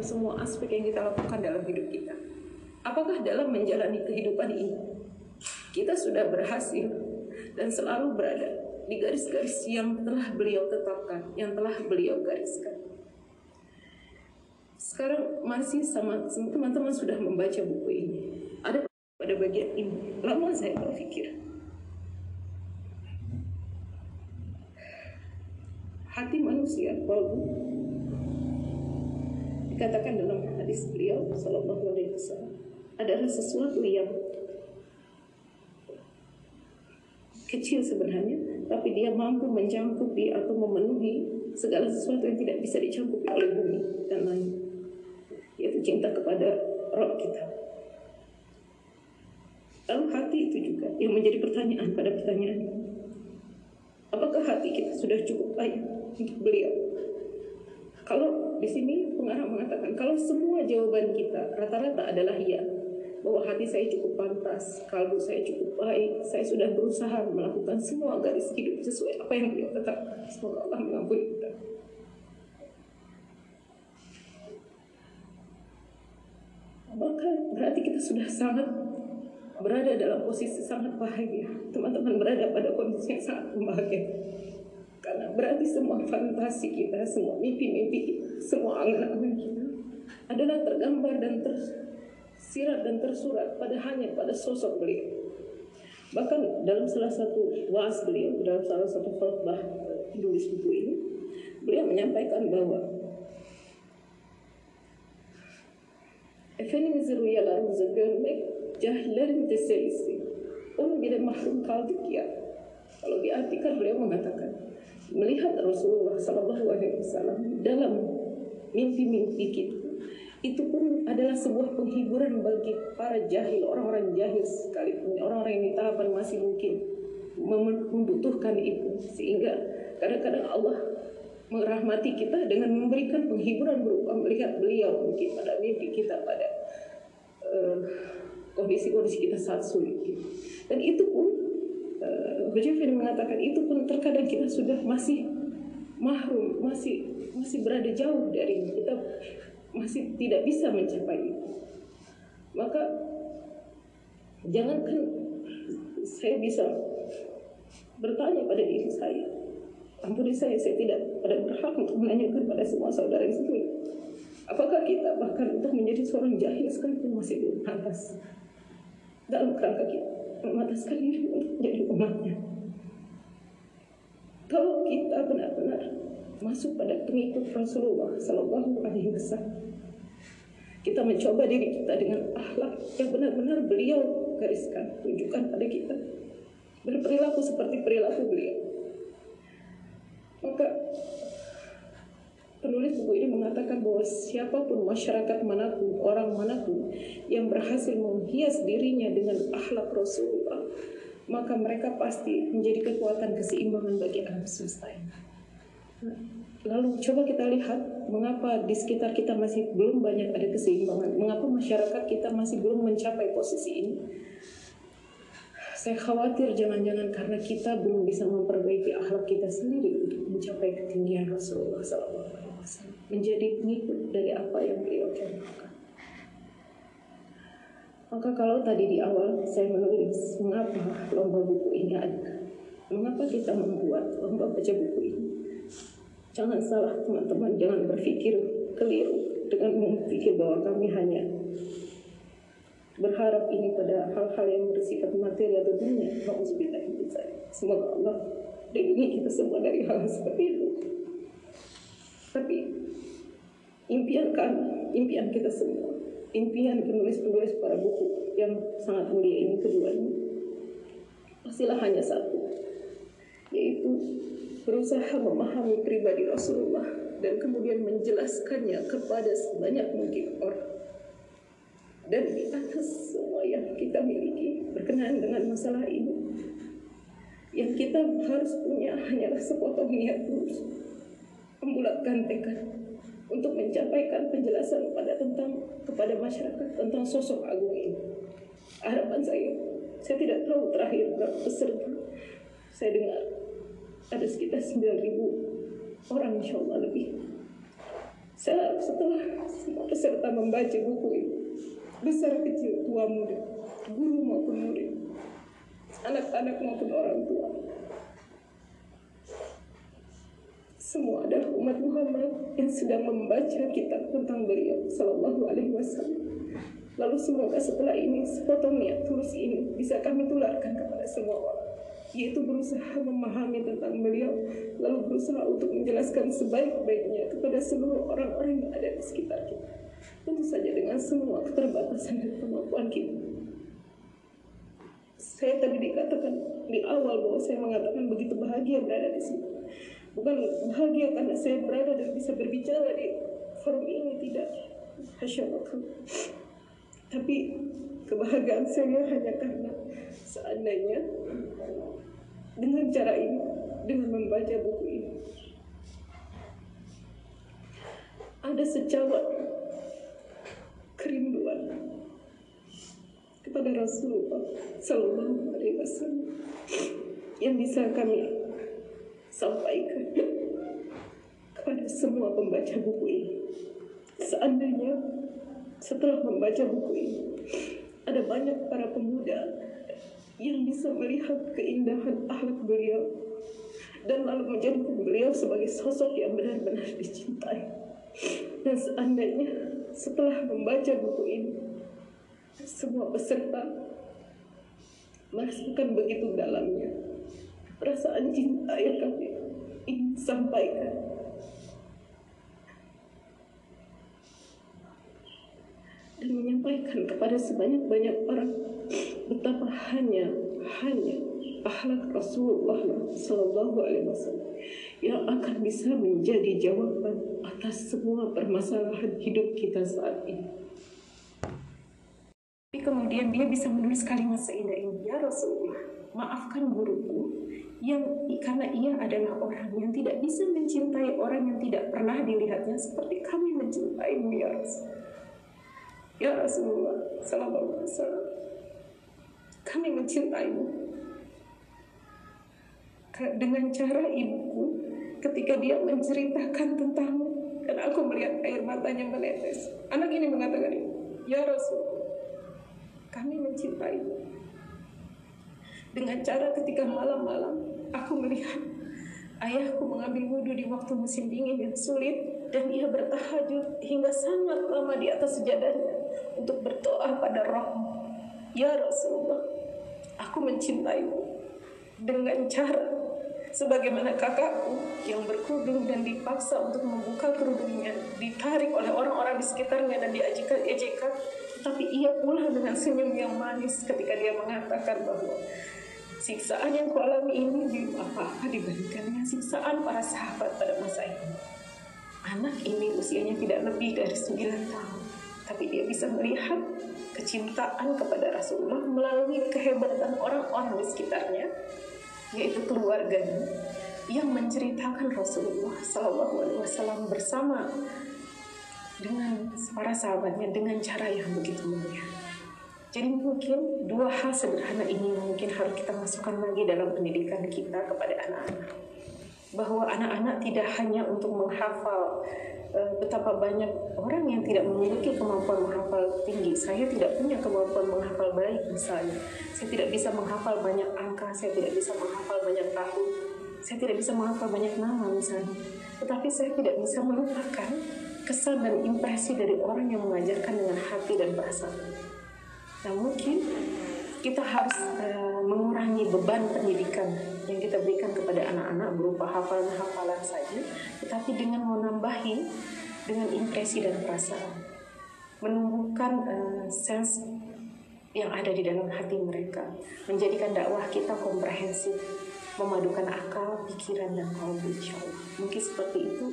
semua aspek yang kita lakukan dalam hidup kita. Apakah dalam menjalani kehidupan ini kita sudah berhasil dan selalu berada di garis-garis yang telah beliau tetapkan, yang telah beliau gariskan. Sekarang masih sama teman-teman sudah membaca buku ini. Ada pada bagian ini. Lama saya berpikir. Hati manusia, walaupun dikatakan dalam hadis beliau Sallallahu Alaihi Wasallam adalah sesuatu yang kecil sebenarnya, tapi dia mampu mencangkupi atau memenuhi segala sesuatu yang tidak bisa dicangkupi oleh bumi dan lain, yaitu cinta kepada roh kita. Lalu hati itu juga yang menjadi pertanyaan pada pertanyaan Apakah hati kita sudah cukup baik untuk beliau? Kalau di sini pengarang mengatakan kalau semua jawaban kita rata-rata adalah iya, bahwa hati saya cukup pantas, kalbu saya cukup baik, saya sudah berusaha melakukan semua garis hidup sesuai apa yang beliau tetapkan. Semoga Allah mengampuni kita. Maka berarti kita sudah sangat berada dalam posisi sangat bahagia. Teman-teman berada pada kondisi yang sangat membahagiakan. Karena berarti semua fantasi kita, semua mimpi-mimpi semua angan-angan kita adalah tergambar dan tersirat dan tersurat pada hanya pada sosok beliau. Bahkan dalam salah satu was beliau, dalam salah satu khutbah penulis buku ini, beliau menyampaikan bahwa Efendimiz rüyalarımızı görmek cahillerin teselisi. Onun bile mahrum kaldık ya. Kalau diartikan beliau mengatakan melihat Rasulullah Sallallahu Alaihi Wasallam dalam mimpi-mimpi kita itu pun adalah sebuah penghiburan bagi para jahil, orang-orang jahil sekalipun, orang-orang yang di tahapan masih mungkin membutuhkan itu. Sehingga kadang-kadang Allah merahmati kita dengan memberikan penghiburan berupa melihat beliau mungkin pada mimpi kita pada uh, kondisi-kondisi kita saat sulit. Dan itu pun uh, mengatakan itu pun terkadang kita sudah masih mahrum masih masih berada jauh dari kita masih tidak bisa mencapai itu. Maka jangankan saya bisa bertanya pada diri saya ampuni saya, saya tidak ada berhak untuk menanyakan pada semua saudara di situ. Apakah kita bahkan untuk menjadi seorang jahil sekalipun masih belum pantas dalam kerangka kita memataskan diri untuk menjadi umatnya. Kalau kita benar-benar masuk pada pengikut Rasulullah Sallallahu Alaihi Wasallam, kita mencoba diri kita dengan akhlak yang benar-benar beliau gariskan, tunjukkan pada kita. Berperilaku seperti perilaku beliau. Maka penulis buku ini mengatakan bahwa siapa pun masyarakat mana pun, orang mana pun yang berhasil menghias dirinya dengan akhlak Rasulullah, maka mereka pasti menjadi kekuatan keseimbangan bagi alam semesta ini. Lalu coba kita lihat mengapa di sekitar kita masih belum banyak ada keseimbangan, mengapa masyarakat kita masih belum mencapai posisi ini. Saya khawatir jangan-jangan karena kita belum bisa memperbaiki akhlak kita sendiri untuk mencapai ketinggian Rasulullah SAW, menjadi pengikut dari apa yang beliau contohkan. Maka kalau tadi di awal saya menulis mengapa lomba buku ini ada, mengapa kita membuat lomba baca buku ini, jangan salah teman-teman, jangan berpikir keliru dengan memikir bahwa kami hanya berharap ini pada hal-hal yang bersifat materi atau dunia. Semoga Allah lindungi kita semua dari hal seperti itu. Tapi impian kami, impian kita semua, impian penulis-penulis para buku yang sangat mulia ini keduanya, pastilah hanya satu, yaitu berusaha memahami pribadi Rasulullah dan kemudian menjelaskannya kepada sebanyak mungkin orang. Dan di atas semua yang kita miliki berkenaan dengan masalah ini yang kita harus punya hanyalah sepotong niat tulus membulatkan tekad penjelasan pada tentang kepada masyarakat tentang sosok agung ini. Harapan saya saya tidak tahu terakhir berapa peserta. Saya dengar ada sekitar 9.000 orang insya Allah lebih. Saya setelah semua setelah membaca buku ini, besar kecil, tua muda, guru maupun murid, anak-anak maupun orang tua, semua adalah umat Muhammad yang sedang membaca kitab tentang beliau Sallallahu Alaihi Wasallam. Lalu semoga setelah ini sepotong niat tulus ini bisa kami tularkan kepada semua orang yaitu berusaha memahami tentang beliau lalu berusaha untuk menjelaskan sebaik-baiknya kepada seluruh orang-orang yang ada di sekitar kita. Tentu saja dengan semua keterbatasan dan kemampuan kita. Saya tadi dikatakan di awal bahwa saya mengatakan begitu bahagia berada di sini bukan bahagia karena saya berada dan bisa berbicara di forum ini tidak? Hasya tapi kebahagiaan saya hanya karena seandainya dengan cara ini, dengan membaca buku ini, ada secawat kerinduan kepada Rasulullah Sallallahu Alaihi Wasallam yang bisa kami sampaikan kepada semua pembaca buku ini. Seandainya setelah membaca buku ini, ada banyak para pemuda yang bisa melihat keindahan akhlak beliau dan lalu menjadikan beliau sebagai sosok yang benar-benar dicintai. Dan seandainya setelah membaca buku ini, semua peserta merasakan begitu dalamnya perasaan cinta yang kami sampaikan. Dan menyampaikan kepada sebanyak-banyak orang betapa hanya hanya akhlak Rasulullah Sallallahu Alaihi Wasallam yang akan bisa menjadi jawaban atas semua permasalahan hidup kita saat ini. Tapi kemudian dia bisa menulis kalimat seindah ini, ya Rasulullah, maafkan guruku yang karena ia adalah orang yang tidak bisa mencintai orang yang tidak pernah dilihatnya seperti kami mencintaimu ya Rasulullah. Ya Rasulullah, Wasallam kami mencintaimu. Dengan cara ibuku ketika dia menceritakan tentangmu dan aku melihat air matanya menetes. Anak ini mengatakan, Ya Rasul, kami mencintaimu. Dengan cara ketika malam-malam aku melihat ayahku mengambil wudhu di waktu musim dingin yang sulit dan ia bertahajud hingga sangat lama di atas sejadahnya untuk berdoa pada rohmu. Ya Rasulullah, aku mencintaimu dengan cara sebagaimana kakakku yang berkerudung dan dipaksa untuk membuka kerudungnya, ditarik oleh orang-orang di sekitarnya dan diajekan-ejekan, tapi ia pula dengan senyum yang manis ketika dia mengatakan bahwa siksaan yang kualami ini belum apa-apa dibandingkan dengan siksaan para sahabat pada masa ini. Anak ini usianya tidak lebih dari 9 tahun, tapi dia bisa melihat kecintaan kepada Rasulullah melalui kehebatan orang-orang di sekitarnya, yaitu keluarganya, yang menceritakan Rasulullah Shallallahu Alaihi Wasallam bersama dengan para sahabatnya dengan cara yang begitu mulia. Jadi mungkin dua hal sederhana ini mungkin harus kita masukkan lagi dalam pendidikan kita kepada anak-anak. Bahwa anak-anak tidak hanya untuk menghafal Eh, betapa banyak orang yang tidak memiliki kemampuan menghafal tinggi. Saya tidak punya kemampuan menghafal baik misalnya. Saya tidak bisa menghafal banyak angka, saya tidak bisa menghafal banyak tahun, saya tidak bisa menghafal banyak nama misalnya. Tetapi saya tidak bisa melupakan kesan dan impresi dari orang yang mengajarkan dengan hati dan perasaan. Nah mungkin kita harus uh, mengurangi beban pendidikan yang kita berikan kepada anak-anak berupa hafalan-hafalan saja, tetapi dengan menambahi dengan impresi dan perasaan, menumbuhkan uh, sense yang ada di dalam hati mereka, menjadikan dakwah kita komprehensif, memadukan akal, pikiran, dan kalbu. Mungkin seperti itu.